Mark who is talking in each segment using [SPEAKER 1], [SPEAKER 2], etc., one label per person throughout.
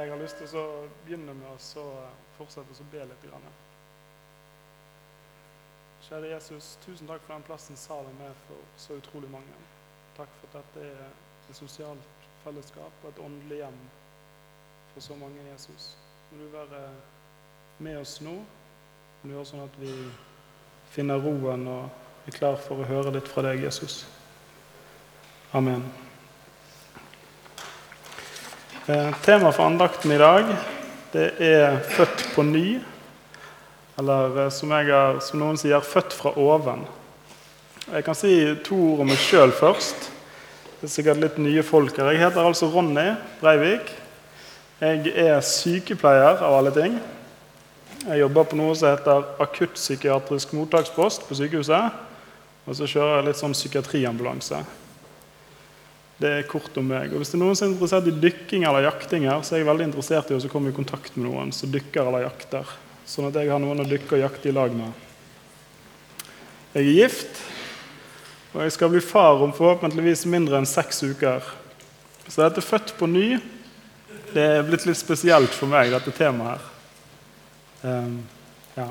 [SPEAKER 1] Jeg har lyst til å begynne med å fortsette å be litt. Grann. Kjære Jesus, tusen takk for den plassen salen er for så utrolig mange. Takk for at dette er et sosialt fellesskap og et åndelig hjem for så mange, Jesus. Må du være med oss nå. Må du gjøre sånn at vi finner roen og er klar for å høre litt fra deg, Jesus. Amen. Eh, Temaet for andakten i dag det er 'født på ny'. Eller eh, som, har, som, noen sier 'født fra oven'. Jeg kan si to ord om meg sjøl først. Det er sikkert litt nye folk her. Jeg heter altså Ronny Breivik. Jeg er sykepleier, av alle ting. Jeg jobber på noe som heter akuttpsykiatrisk mottakspost på sykehuset. Og så kjører jeg litt sånn psykiatriambulanse. Det er kort om meg. Og Hvis det er noen som er interessert i dykking eller jakting her, så er jeg veldig interessert i å komme i kontakt med noen som dykker eller jakter. Sånn at jeg har noen å dykke og jakte i lag med. Jeg er gift, og jeg skal bli far om forhåpentligvis mindre enn seks uker. Så dette 'født på ny' det er blitt litt spesielt for meg, dette temaet her. Um, ja.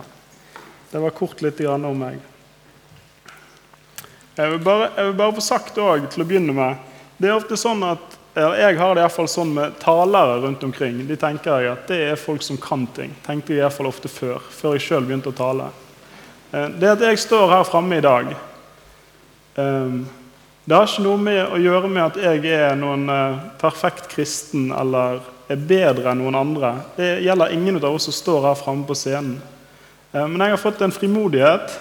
[SPEAKER 1] Det var kort litt om meg. Jeg vil bare, jeg vil bare få sagt òg, til å begynne med det er ofte sånn at, Jeg har det i hvert fall sånn med talere rundt omkring. De tenker jeg at det er folk som kan ting. tenkte jeg i hvert fall ofte før, før jeg sjøl begynte å tale. Eh, det at jeg står her framme i dag, eh, det har ikke noe med å gjøre med at jeg er noen eh, perfekt kristen eller er bedre enn noen andre. Det gjelder ingen av oss som står her framme på scenen. Men jeg har fått en frimodighet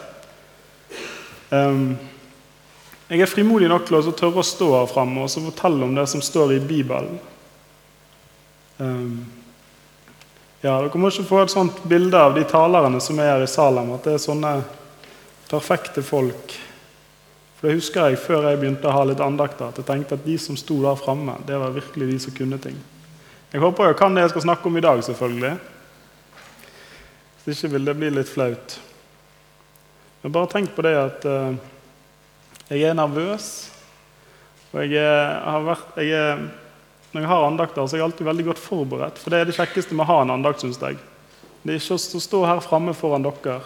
[SPEAKER 1] jeg er frimodig nok til å tørre å stå her framme og fortelle om det som står i Bibelen. Um, ja, Dere må ikke få et sånt bilde av de talerne som er her i Salem, at det er sånne perfekte folk. For det husker jeg før jeg begynte å ha litt andakter, at jeg tenkte at de som sto der framme, det var virkelig de som kunne ting. Jeg håper jeg kan det jeg skal snakke om i dag, selvfølgelig. Hvis ikke vil det bli litt flaut. Men bare tenk på det at uh, jeg er nervøs. Og jeg har vært, jeg er, når jeg har andakter, så er jeg alltid veldig godt forberedt. For det er det kjekkeste med å ha en andakt, syns jeg. Det er ikke å stå her framme foran dere,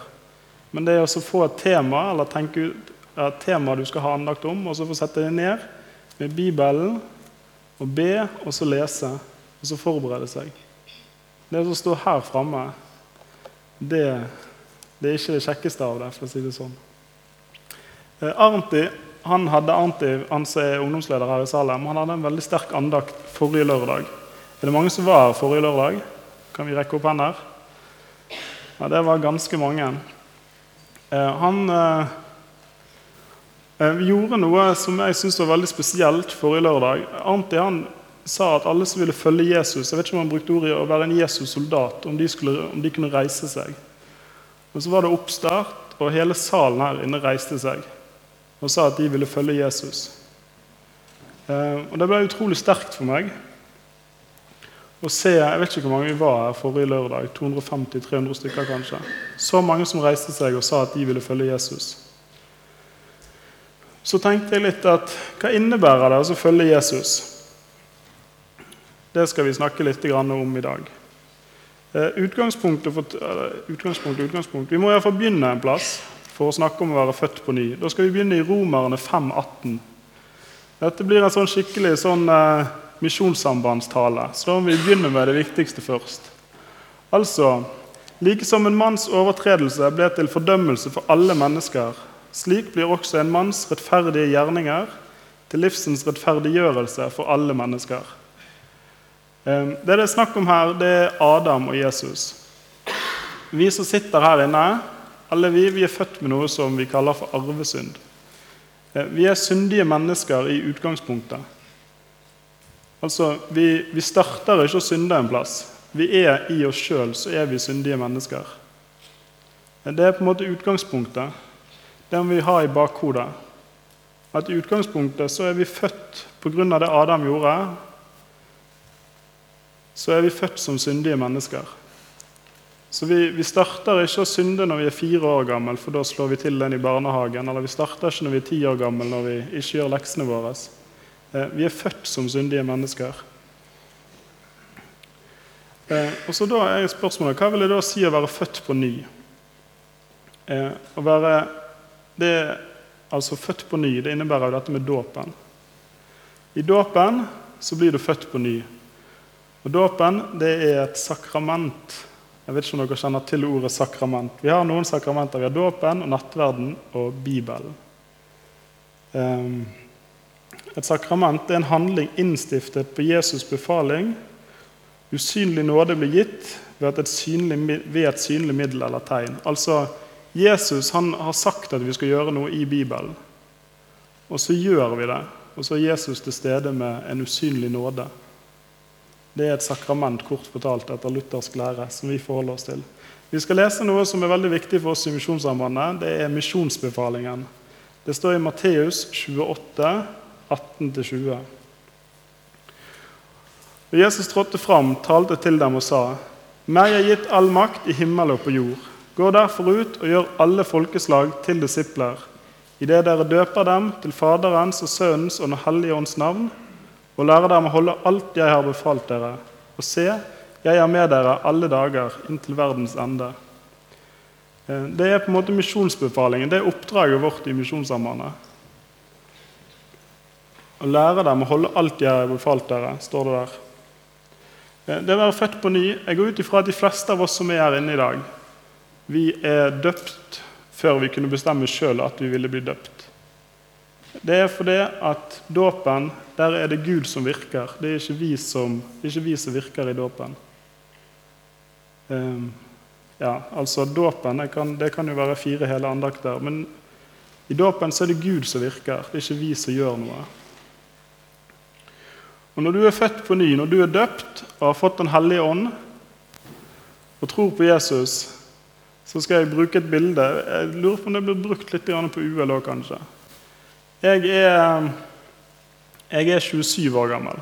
[SPEAKER 1] men det er å få et tema eller tenke ut et tema du skal ha andakt om, og så få sette deg ned med Bibelen og be, og så lese, og så forberede seg. Det å stå her framme, det, det er ikke det kjekkeste av det, for å si det sånn. Eh, Arnti han hadde Arnti, han som er ungdomsleder her i Salem, han hadde en veldig sterk andakt forrige lørdag. Er det mange som var her forrige lørdag? Kan vi rekke opp hender? Ja, det var ganske mange. Eh, han eh, gjorde noe som jeg syns var veldig spesielt forrige lørdag. Arnti han sa at alle som ville følge Jesus Jeg vet ikke om han brukte ordet å være en Jesus-soldat, om, om, de kunne reise seg. Og Så var det oppstart, og hele salen her inne reiste seg og sa at de ville følge Jesus. Eh, og Det ble utrolig sterkt for meg å se Jeg vet ikke hvor mange vi var her forrige lørdag. 250-300 stykker kanskje. Så mange som reiste seg og sa at de ville følge Jesus. Så tenkte jeg litt at hva innebærer det å følge Jesus? Det skal vi snakke litt om i dag. Eh, utgangspunktet, for, utgangspunkt, utgangspunkt. Vi må iallfall begynne en plass for å snakke om å være født på ny. Da skal vi begynne i Romerne 5,18. Dette blir en sånn skikkelig sånn, eh, misjonssambandstale, så da må vi begynne med det viktigste først. Altså, like som en manns overtredelse ble til fordømmelse for alle mennesker, slik blir også en manns rettferdige gjerninger til livsens rettferdiggjørelse for alle mennesker. Eh, det det er snakk om her, det er Adam og Jesus. Vi som sitter her inne, alle vi, vi er født med noe som vi kaller for arvesynd. Eh, vi er syndige mennesker i utgangspunktet. Altså, Vi, vi starter ikke å synde en plass. Vi er i oss sjøl, så er vi syndige mennesker. Eh, det er på en måte utgangspunktet. Det må vi ha i bakhodet. At i utgangspunktet så er vi født pga. det Adam gjorde. Så er vi født som syndige mennesker. Så vi, vi, starter ikke å synde når vi er fire år gammel, for da slår vi til den i barnehagen. Eller vi starter ikke når vi er ti år gammel, når vi ikke gjør leksene våre. Eh, vi er født som syndige mennesker. Eh, og så da er spørsmålet hva vil det da si å være født på ny? Eh, å være det, altså Født på ny det innebærer jo dette med dåpen. I dåpen så blir du født på ny. Og Dåpen det er et sakrament. Jeg vet ikke om dere kjenner til ordet sakrament. Vi har noen sakramenter. Vi har dåpen, og nattverden og Bibelen. Um, et sakrament er en handling innstiftet på Jesus' befaling. Usynlig nåde blir gitt ved et, synlig, ved et synlig middel eller tegn. Altså, Jesus han har sagt at vi skal gjøre noe i Bibelen, og så gjør vi det. Og så er Jesus til stede med en usynlig nåde. Det er et sakrament, kort fortalt, etter luthersk lære, som vi forholder oss til. Vi skal lese noe som er veldig viktig for oss i Misjonssambandet. Det er misjonsbefalingen. Det står i Matteus 28, 18-20. Jesus trådte fram, talte til dem og sa.: Meg er gitt all makt i himmel og på jord. Gå derfor ut og gjør alle folkeslag til disipler, idet dere døper dem til Faderens og Sønnens og Den hellige ånds navn og lære dem å holde alt jeg har befalt dere. Og se, jeg er med dere alle dager inntil verdens ende. Eh, det er på en måte misjonsbefalingen. Det er oppdraget vårt i Misjonssambandet. Å lære dem å holde alt jeg har befalt dere, står det der. Eh, det å være født på ny Jeg går ut ifra at de fleste av oss som er her inne i dag, vi er døpt før vi kunne bestemme sjøl at vi ville bli døpt. Det er fordi at dåpen, der er det Gud som virker. Det er ikke vi som, ikke vi som virker i dåpen. Um, ja, altså Dåpen det kan, det kan jo være fire hele andakter. Men i dåpen så er det Gud som virker. Det er ikke vi som gjør noe. Og Når du er født på ny, når du er døpt og har fått Den hellige ånd og tror på Jesus, så skal jeg bruke et bilde. Jeg lurer på om det blir brukt litt på UL òg, kanskje. Jeg er, jeg er 27 år gammel.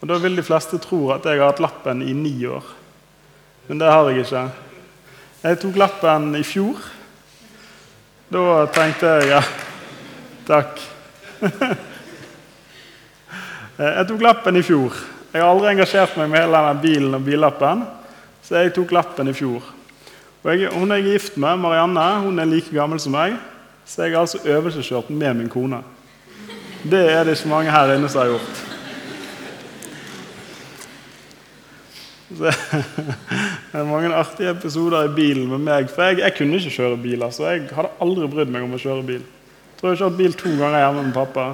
[SPEAKER 1] Og Da vil de fleste tro at jeg har hatt lappen i ni år. Men det har jeg ikke. Jeg tok lappen i fjor. Da tenkte jeg ja, takk. Jeg tok lappen i fjor. Jeg har aldri engasjert meg med hele denne bilen og billappen. Så jeg tok lappen i fjor. Og jeg, hun jeg er gift med, Marianne, hun er like gammel som meg. Så jeg har altså øvelseskjørt med min kone. Det er det ikke mange her inne som har gjort. Så, det er mange artige episoder i bilen med meg. For jeg, jeg kunne ikke kjøre bil. altså. Jeg hadde aldri brydd meg om å kjøre bil. Jeg tror jeg har kjørt bil to ganger hjemme med pappa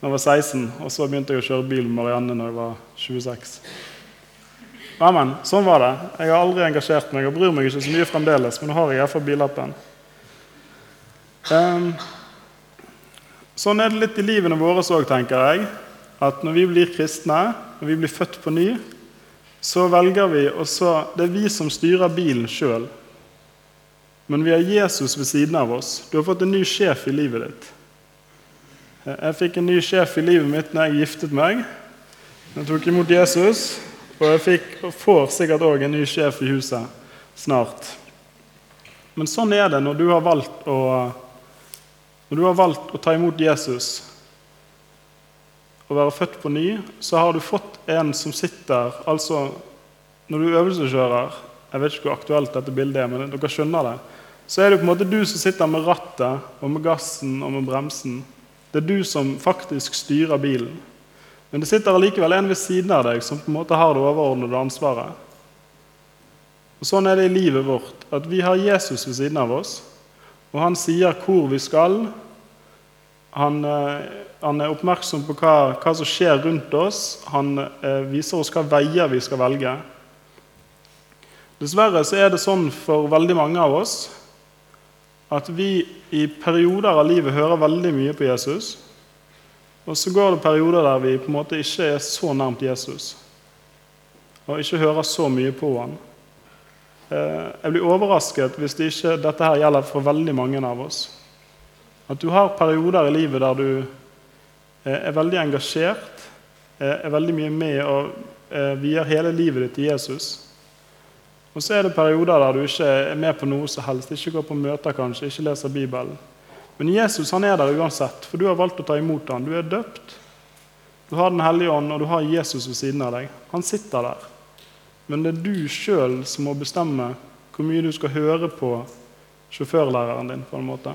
[SPEAKER 1] da jeg var 16. Og så begynte jeg å kjøre bil med Marianne når jeg var 26. Ja, men, sånn var det. Jeg har aldri engasjert meg og bryr meg ikke så mye fremdeles. Men nå har jeg iallfall billappen. Um, sånn er det litt i livene våre òg, tenker jeg. At når vi blir kristne, når vi blir født på ny, så velger vi også Det er vi som styrer bilen sjøl. Men vi har Jesus ved siden av oss. Du har fått en ny sjef i livet ditt. Jeg fikk en ny sjef i livet mitt når jeg giftet meg. Jeg tok imot Jesus, og jeg fikk, og får sikkert òg en ny sjef i huset snart. Men sånn er det når du har valgt å når du har valgt å ta imot Jesus og være født på ny, så har du fått en som sitter Altså, når du øvelseskjører Jeg vet ikke hvor aktuelt dette bildet er, men dere skjønner det. Så er det på en måte du som sitter med rattet og med gassen og med bremsen. Det er du som faktisk styrer bilen. Men det sitter allikevel en ved siden av deg som på en måte har det overordnede ansvaret. Og Sånn er det i livet vårt. At vi har Jesus ved siden av oss. Og han sier hvor vi skal. Han, eh, han er oppmerksom på hva, hva, som skjer rundt oss. Han eh, viser oss hva veier vi skal velge. Dessverre så er det sånn for veldig mange av oss at vi i perioder av livet hører veldig mye på Jesus. Og så går det perioder der vi på en måte ikke er så nærmt Jesus og ikke hører så mye på han. Eh, jeg blir overrasket hvis det ikke dette her gjelder for veldig mange av oss. At du har perioder i livet der du eh, er veldig engasjert, eh, er veldig mye med og vier hele livet ditt til Jesus. Og så er det perioder der du ikke er med på noe som helst, ikke går på møter, kanskje, ikke leser Bibelen. Men Jesus han er der uansett, for du har valgt å ta imot ham. Du er døpt. Du har Den hellige ånd, og du har Jesus ved siden av deg. Han sitter der. Men det er du sjøl som må bestemme hvor mye du skal høre på sjåførlæreren din. på en måte.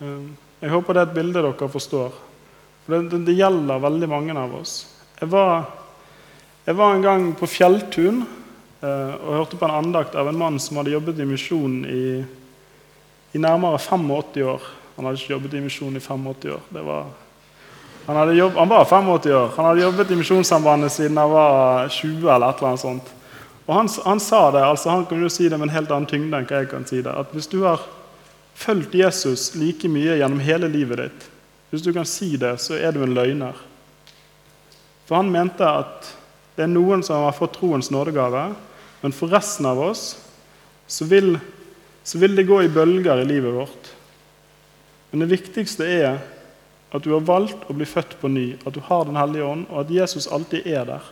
[SPEAKER 1] Eh, jeg håper det er et bilde dere forstår. For det, det, det gjelder veldig mange av oss. Jeg var, jeg var en gang på Fjelltun eh, og hørte på en andakt av en mann som hadde jobbet i misjon i, i, nærmere 85 år. Han hadde ikke jobbet i misjon i 85 år. Det Var, han, jobb, han, var 85 år. Han hadde jobbet i Misjonssambandet siden han var 20. eller et eller annet sånt. Og han, han sa det, altså han kunne jo si det med en helt annen tyngde enn hva jeg kan si det, at hvis du har fulgt Jesus like mye gjennom hele livet ditt, hvis du kan si det, så er du en løgner. For han mente at det er noen som har fått troens nådegave, men for resten av oss så vil, så vil det gå i bølger i livet vårt. Men det viktigste er at du har valgt å bli født på ny, at du har Den hellige ånd, og at Jesus alltid er der.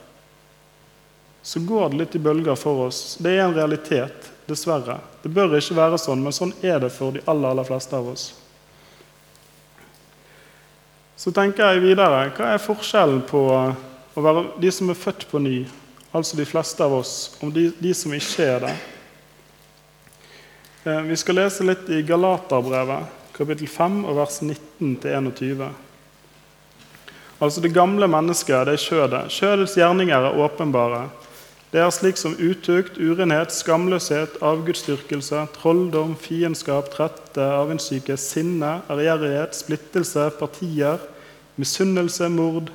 [SPEAKER 1] Så går det litt i bølger for oss. Det er en realitet, dessverre. Det bør ikke være sånn, men sånn er det for de aller, aller fleste av oss. Så tenker jeg videre hva er forskjellen på å være de som er født på ny, altså de fleste av oss, og de, de som ikke er det? Eh, vi skal lese litt i Galaterbrevet, kapittel 5, og vers 19-21. Altså det gamle mennesket, det er kjødet. Kjødets gjerninger er åpenbare. Det er slik som utukt, urenhet, skamløshet, avgudsdyrkelse, trolldom, fiendskap, trette, avundssyke, sinne, ærgjerrighet, splittelse, partier, misunnelse, mord,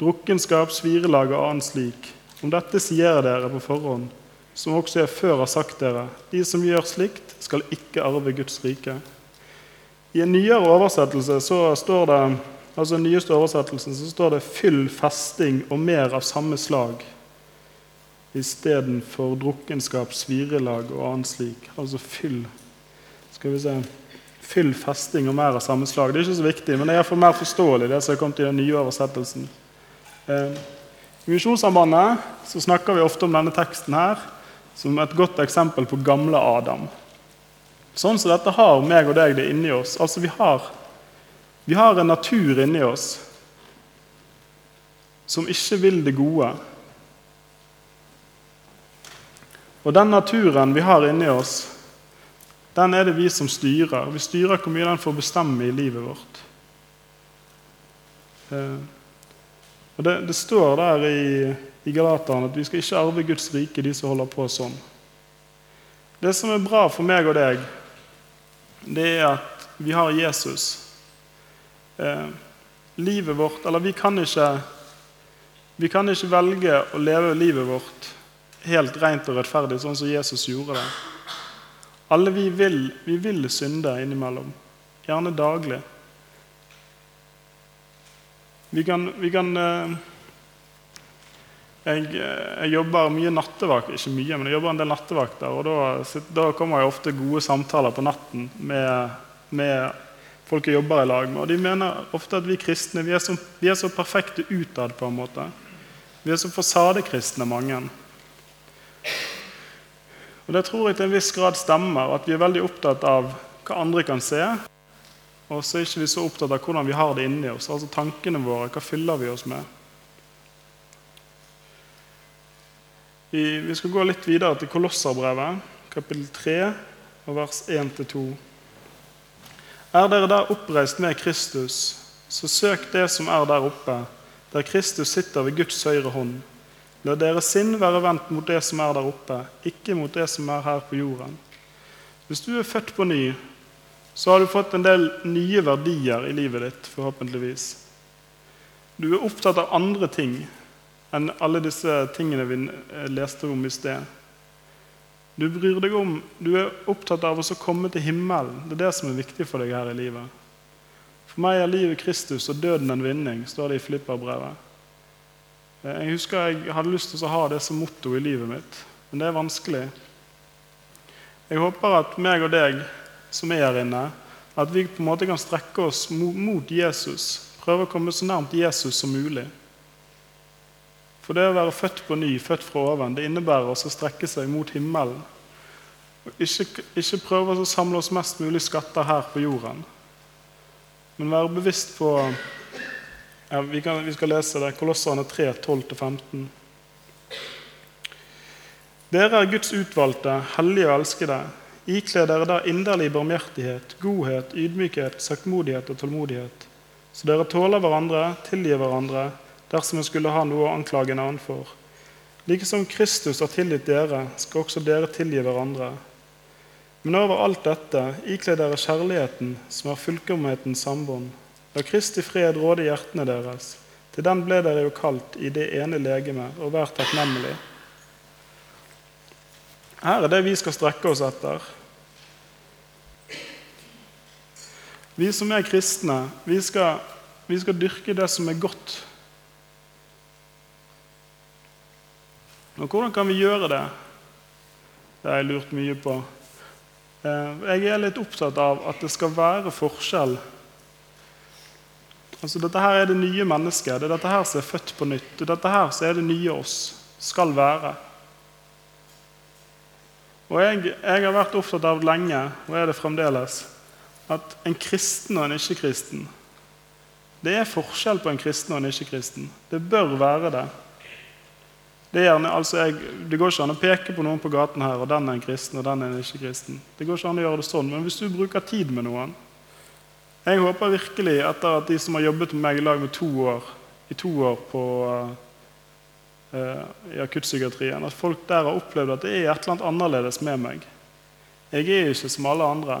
[SPEAKER 1] drukkenskap, svirelag og annet slik. Om dette sier jeg dere på forhånd, som også jeg før har sagt dere. De som gjør slikt, skal ikke arve Guds rike. I en nyere oversettelse så står det altså den nyeste oversettelsen, så står det 'fyll festing og mer av samme slag' istedenfor drukkenskap, svirelag og annet slik. Altså fyll skal vi se, fyll festing og mer av samme slag. Det er ikke så viktig, men det er iallfall mer forståelig, det som er kommet i den nye oversettelsen. Eh, I Misjonssambandet snakker vi ofte om denne teksten her som et godt eksempel på gamle Adam. Sånn som dette har meg og deg det inni oss. Altså vi har, vi har en natur inni oss som ikke vil det gode, Og den naturen vi har inni oss, den er det vi som styrer. Vi styrer hvor mye den får bestemme i livet vårt. Eh, og Det, det står der i, i Galateren at vi skal ikke arve Guds rike, de som holder på sånn. Det som er bra for meg og deg, det er at vi har Jesus. Eh, livet vårt Eller vi kan ikke vi kan ikke velge å leve livet vårt helt rent og rettferdig, sånn som Jesus gjorde det. Alle vi vil, vi vil synde innimellom. Gjerne daglig. Vi kan, vi kan eh, jeg, jeg, jobber mye nattevakt, ikke mye, men jeg jobber en del nattevakter. og Da, da kommer jeg ofte gode samtaler på natten med, med, folk jeg jobber i lag med. Og de mener ofte at vi kristne vi er så, vi er så perfekte utad. på en måte. Vi er så fasadekristne, mange. Og Det tror jeg til en viss grad stemmer, at vi er veldig opptatt av hva andre kan se. Og så er ikke vi så opptatt av hvordan vi har det inni oss, altså tankene våre. Hva fyller vi oss med? Vi skal gå litt videre til Kolosserbrevet, kapittel 3, vers 1-2. Er dere der oppreist med Kristus, så søk det som er der oppe, der Kristus sitter ved Guds høyre hånd. La deres sinn være vendt mot det som er der oppe, ikke mot det som er her på jorden. Hvis du er født på ny, så har du fått en del nye verdier i livet ditt, forhåpentligvis. Du er opptatt av andre ting enn alle disse tingene vi eh, leste om i sted. Du bryr deg om, du er opptatt av å komme til himmelen. Det er det som er viktig for deg her i livet. For meg er livet Kristus og døden en vinning, står det i Flipperbrevet. Eh, jeg husker jeg hadde lyst til å ha det som motto i livet mitt, men det er vanskelig. Jeg håper at meg og deg som er her inne, at vi på en måte kan strekke oss mot Jesus. Prøve å komme så nærmt Jesus som mulig. For det å være født på ny, født fra oven, det innebærer også å strekke seg mot himmelen. Ikke, ikke prøve å samle oss mest mulig skatter her på jorden, men være bevisst på ja, vi, kan, vi, skal lese det. Kolossene 3, 12-15. Dere er Guds utvalgte, hellige og elskede. Ikle dere da inderlig barmhjertighet, godhet, ydmykhet, saktmodighet og tålmodighet. Så dere tåler hverandre, tilgir hverandre, dersom en skulle ha noe å anklage en annen for. Like som Kristus har tilgitt dere, skal også dere tilgi hverandre. Men over alt dette, ikle dere kjærligheten, som er fullkommenhetens sambånd. La Kristi fred råde hjertene deres. Til den ble dere jo kalt i det ene legeme, og vær takknemlig. Her er det vi skal strekke oss etter. Vi som er kristne, vi skal, vi skal dyrke det som er godt. Og hvordan kan vi gjøre det? Det har jeg lurt mye på. Eh, jeg er litt opptatt av at det skal være forskjell. Altså Dette her er det nye mennesket. Det er dette her som er født på nytt. Det er dette her som er det nye oss skal være. Og jeg, jeg, har vært opptatt av lenge, og er det fremdeles, at en kristen og en ikke-kristen Det er forskjell på en kristen og en ikke-kristen. Det bør være det. Det, gjerne, altså jeg, det, går ikke an å peke på noen på gaten her, og den er en kristen, og den er en ikke-kristen. Det går ikke an å gjøre det sånn, Men hvis du bruker tid med noen Jeg håper virkelig, etter at de som har jobbet med meg i lag med to år, i to år på uh, i akuttpsykiatrien, at folk der har opplevd at det er et eller annet annerledes med meg. Jeg er ikke som alle andre.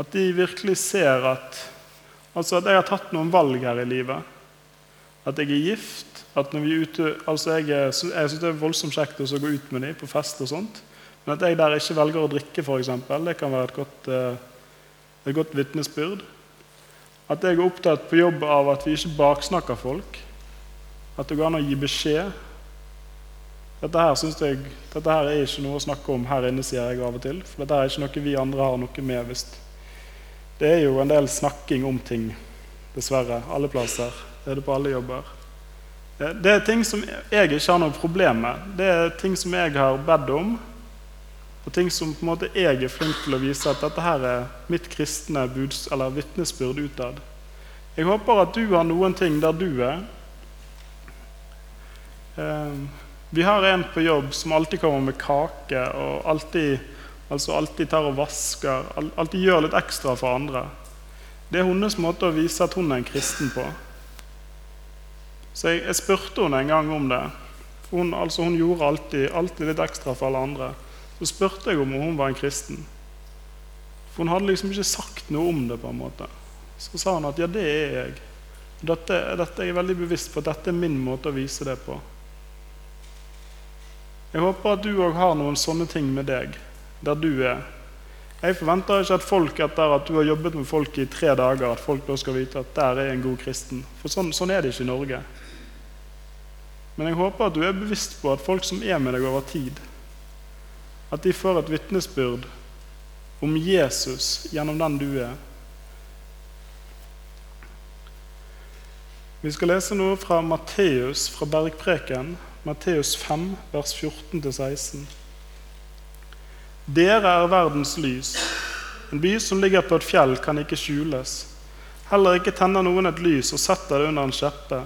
[SPEAKER 1] At de virkelig ser at Altså at jeg har tatt noen valg her i livet. At jeg er gift. At når vi er ute, altså Jeg, jeg syns det er voldsomt kjekt å gå ut med dem på fest og sånt. Men at jeg der ikke velger å drikke, f.eks., det kan være et godt, eh, et godt vitnesbyrd. At jeg er opptatt på jobb av at vi ikke baksnakker folk. At det går an å gi beskjed. Dette her, jeg, dette her er ikke noe å snakke om her inne, sier jeg av og til. For dette er ikke noe vi andre har noe med. Visst. Det er jo en del snakking om ting, dessverre. Alle plasser. Er det på alle jobber. Det er ting som jeg ikke har noe problem med. Det er ting som jeg har bedt om, og ting som på en måte jeg er flink til å vise at dette her er mitt kristne buds, eller vitnesbyrd utad. Jeg håper at du har noen ting der du er, Ehm, vi har en på jobb som alltid kommer med kake og alltid, altså alltid tar og vasker. Alltid gjør litt ekstra for andre. Det er hennes måte å vise at hun er en kristen på. Så jeg, jeg spurte henne en gang om det. Hun, altså hun gjorde alltid, alltid, litt ekstra for alle andre. Så spurte jeg om hun var en kristen. For hun hadde liksom ikke sagt noe om det. på en måte. Så sa hun at ja, det er jeg. Dette, dette er jeg veldig bevisst på dette er min måte å vise det på. Jeg håper at du òg har noen sånne ting med deg, der du er. Jeg forventer ikke at folk etter at du har jobbet med folk i tre dager, at folk da skal vite at der er en god kristen. For sånn, sånn er det ikke i Norge. Men jeg håper at du er bevisst på at folk som er med deg over tid, at de får et vitnesbyrd om Jesus gjennom den du er. Vi skal lese noe fra Matteus, fra Bergpreken, Matteus 5, vers 14-16. Dere er verdens lys. En by som ligger på et fjell, kan ikke skjules. Heller ikke tenner noen et lys og setter det under en skjeppe,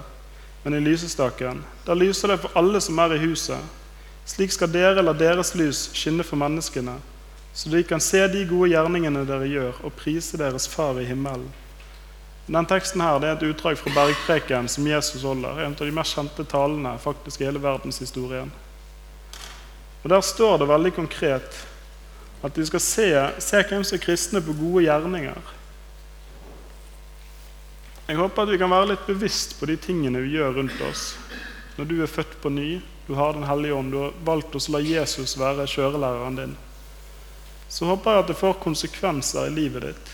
[SPEAKER 1] men i lysestaken. Da lyser det for alle som er i huset. Slik skal dere la deres lys skinne for menneskene, så de kan se de gode gjerningene dere gjør, og prise deres Far i himmelen. Den teksten her, det er et utdrag fra bergpreken som Jesus holder. En av de mest kjente talene faktisk i hele verdenshistorien. Og Der står det veldig konkret at de skal se, se hvem som er kristne på gode gjerninger. Jeg håper at vi kan være litt bevisst på de tingene vi gjør rundt oss. Når du er født på ny, du har Den hellige ånd, du har valgt å la Jesus være kjørelæreren din, så håper jeg at det får konsekvenser i livet ditt.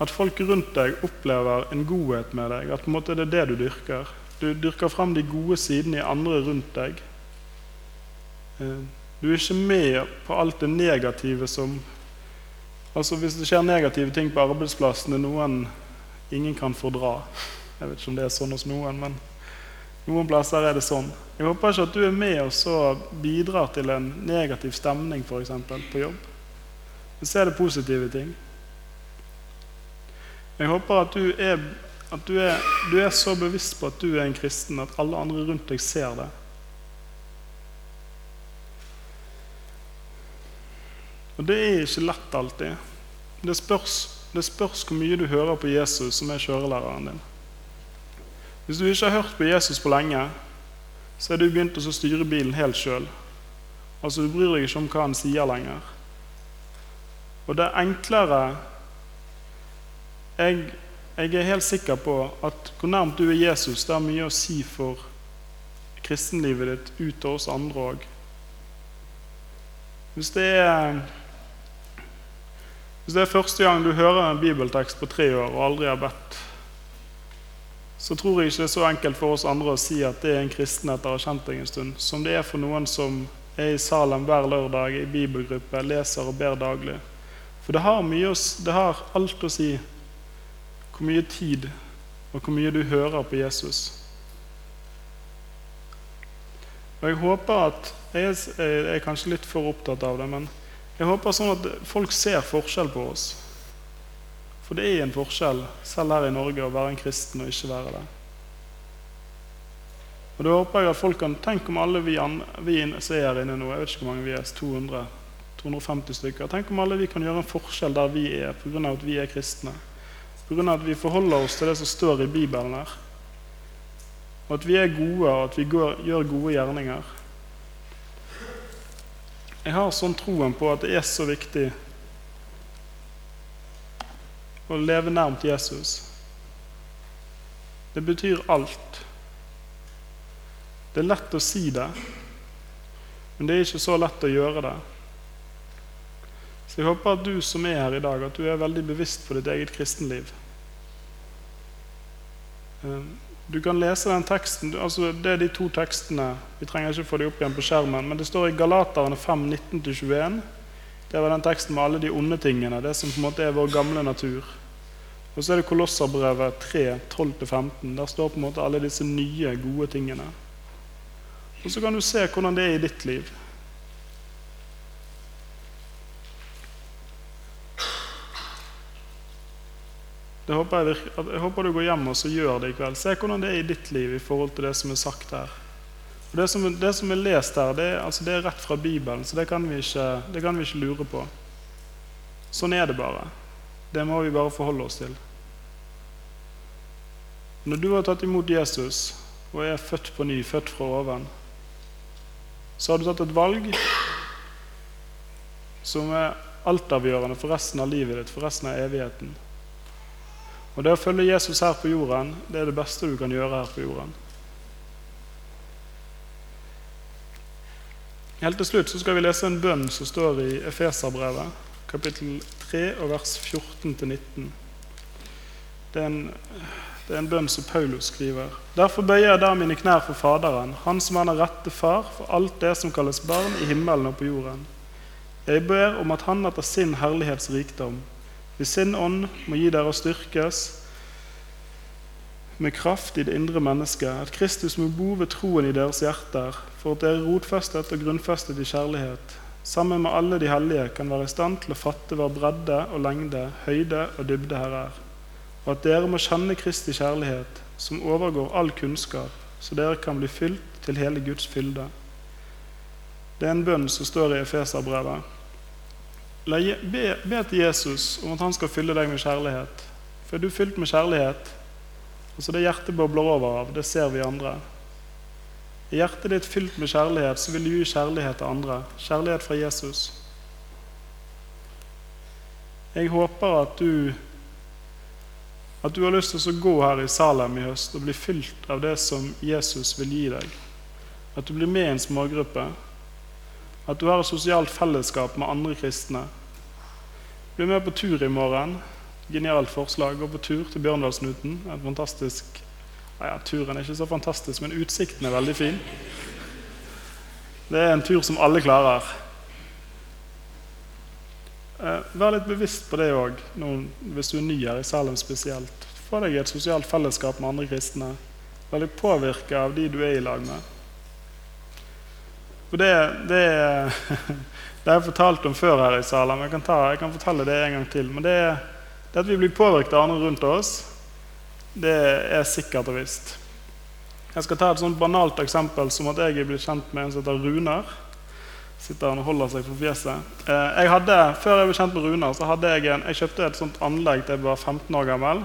[SPEAKER 1] At folk rundt deg opplever en godhet med deg. At på en måte det er det du dyrker. Du dyrker frem de gode sidene i andre rundt deg. Eh, du er ikke med på alt det negative som Altså Hvis det skjer negative ting på arbeidsplassen, er noen ingen kan fordra. Jeg vet ikke om det er sånn hos noen, men noen plasser er det sånn. Jeg håper ikke at du er med og så bidrar til en negativ stemning for eksempel, på jobb. Men så er det positive ting. Jeg håper at du er, at du er, du er så bevisst på at du er en kristen at alle andre rundt deg ser det. Og det er ikke lett alltid. Det spørs, det spørs hvor mye du hører på Jesus, som er kjørelæreren din. Hvis du ikke har hørt på Jesus på lenge, så er du begynt å styre bilen helt sjøl. Altså, du bryr deg ikke om hva han sier lenger. Og det er enklere jeg, jeg er helt sikker på at hvor nærmt du er Jesus, det har mye å si for kristenlivet ditt ut til oss andre òg. Hvis det er hvis det er første gang du hører en bibeltekst på tre år og aldri har bedt, så tror jeg ikke det er så enkelt for oss andre å si at det er en kristen etter å ha kjent deg en stund, som det er for noen som er i Salem hver lørdag i bibelgruppe, leser og ber daglig. For det har, mye, det har alt å si hvor mye tid og hvor mye du hører på Jesus. Og Jeg håper at Jeg er kanskje litt for opptatt av det, men jeg håper sånn at folk ser forskjell på oss. For det er en forskjell, selv her i Norge, å være en kristen og ikke være det. Og da håper jeg at folk kan tenke om alle vi, vi som er her inne nå, jeg vet ikke hvor mange vi er, 200, 250 stykker. Tenk om alle vi kan gjøre en forskjell der vi er, pga. at vi er kristne. Pga. at vi forholder oss til det som står i Bibelen her. Og at vi er gode, og at vi går, gjør gode gjerninger. Jeg har sånn troen på at det er så viktig å leve nærmt Jesus. Det betyr alt. Det er lett å si det, men det er ikke så lett å gjøre det. Så jeg håper at du som er her i dag, at du er veldig bevisst på ditt eget kristenliv. Du kan lese den teksten, altså Det er de to tekstene. Vi trenger ikke få dem opp igjen på skjermen. Men det står i Galaterne 5, 19-21. Det var den teksten med alle de onde tingene. Det som på en måte er vår gamle natur. Og så er det Kolosserbrevet 3, 12-15. Der står på en måte alle disse nye, gode tingene. Og så kan du se hvordan det er i ditt liv. Det håper jeg, jeg, håper du går hjem og så gjør det i kveld. Se hvordan det er i ditt liv i forhold til det som er sagt her. Og det, som, det som er lest her, det, altså det, er rett fra Bibelen, så det kan, ikke, det kan vi ikke lure på. Sånn er det bare. Det må vi bare forholde oss til. Når du har tatt imot Jesus og er født på ny, født fra oven, så har du tatt et valg som er altavgjørende for resten av livet ditt, for resten av evigheten. Og det å følge Jesus her på jorden, det er det beste du kan gjøre her på jorden. Helt til slutt så skal vi lese en bønn som står i Efeserbrevet, kapittel 3, og vers 14-19. Det, det er en bønn som Paulus skriver. Derfor bøyer jeg der mine knær for Faderen, Han som er den rette far for alt det som kalles barn i himmelen og på jorden. Jeg ber om at Han etter sin herlighets rikdom ved sin ånd må gi dere å styrkes med kraft i det indre mennesket, at Kristus må bo ved troen i deres hjerter, for at dere rotfestet og grunnfestet i kjærlighet, sammen med alle de hellige, kan være i stand til å fatte hver bredde og lengde, høyde og dybde her er, og at dere må kjenne Kristi kjærlighet, som overgår all kunnskap, så dere kan bli fylt til hele Guds fylde. Det er en bønn som står i Efeserbrevet. Be, be til Jesus om at han skal fylle deg med kjærlighet. For er du fylt med kjærlighet, altså det hjertet bobler over av, det ser vi andre. Er hjertet ditt fylt med kjærlighet, så vil du gi kjærlighet til andre. Kjærlighet fra Jesus. Jeg håper at du at du har lyst til å gå her i Salem i høst og bli fylt av det som Jesus vil gi deg. At du blir med i en smågruppe at du har et sosialt fellesskap med andre kristne. Bli med på tur i morgen. Genialt forslag. Gå på tur til Bjørndalsnuten. Et fantastisk ja, Turen er ikke så fantastisk, men utsikten er veldig fin. Det er en tur som alle klarer. Eh, vær litt bevisst på det òg hvis du er ny her i Salem spesielt. Få deg et sosialt fellesskap med andre kristne. Vær litt påvirka av de du er i lag med. For det, det, det har jeg fortalt om før her i Salem. Jeg kan, ta, jeg kan fortelle det en gang til. Men det, det at vi blir påvirket av andre rundt oss, det er sikkert og visst. Jeg skal ta et sånt banalt eksempel som at jeg er blitt kjent med en som heter Runar. Sitter han og holder seg for fjeset. Eh, jeg hadde, før jeg ble kjent med Runar, så hadde jeg, en, jeg kjøpte et sånt anlegg til jeg var 15 år gammel.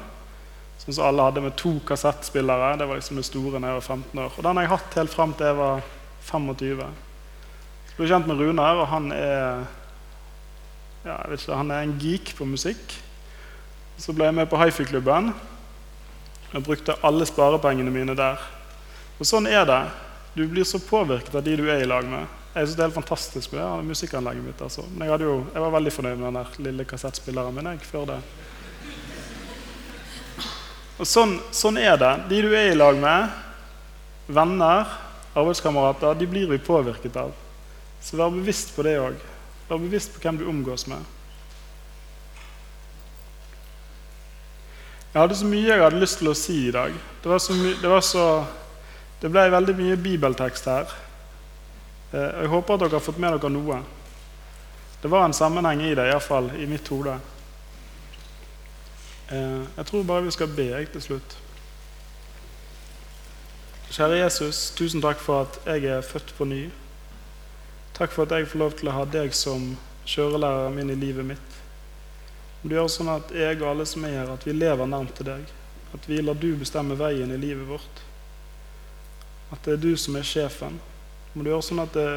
[SPEAKER 1] Sånn som alle hadde med to kassettspillere. Det var liksom det store da jeg var 15 år. Og den har jeg hatt helt fram til jeg var 25. Ble kjent med Runar, og han er ja, ikke, han er en geek på musikk. Så ble jeg med på hifi-klubben. og brukte alle sparepengene mine der. Og sånn er det. Du blir så påvirket av de du er i lag med. Jeg synes Det er helt fantastisk med det, musikkanlegget mitt. Altså. Men jeg, jo, jeg, var veldig fornøyd med den der lille kassettspilleren min jeg, før det. Og sånn, sånn, er det. De du er i lag med, venner, arbeidskamerater, de blir vi påvirket av. Så vær bevisst på det òg. Vær bevisst på hvem du omgås med. Jeg hadde så mye jeg hadde lyst til å si i dag. Det det så det ble veldig mye bibeltekst her. Eh, jeg håper at dere har fått med dere noe. Det var en sammenheng i det, iallfall i mitt hode. Eh, jeg tror bare vi skal be jeg til slutt. Kjære Jesus, tusen takk for at jeg er født på ny. Takk for at jeg får lov til å ha deg som kjørelæreren min i livet mitt. Du gjør sånn at jeg og alle som er her, at vi lever nærmt til deg. At vi lar du bestemme veien i livet vårt. At det er du som er sjefen. Må du gjøre sånn at det,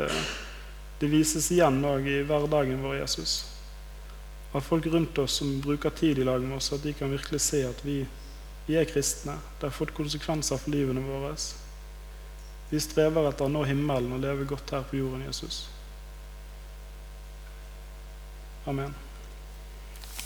[SPEAKER 1] det vises igjen òg i hverdagen vår, Jesus. At folk rundt oss som bruker tid i lag med oss, at de kan virkelig se at vi, vi er kristne. Det har fått konsekvenser for livene våre. Vi strever etter å nå himmelen og leve godt her på jorden, Jesus. Amen.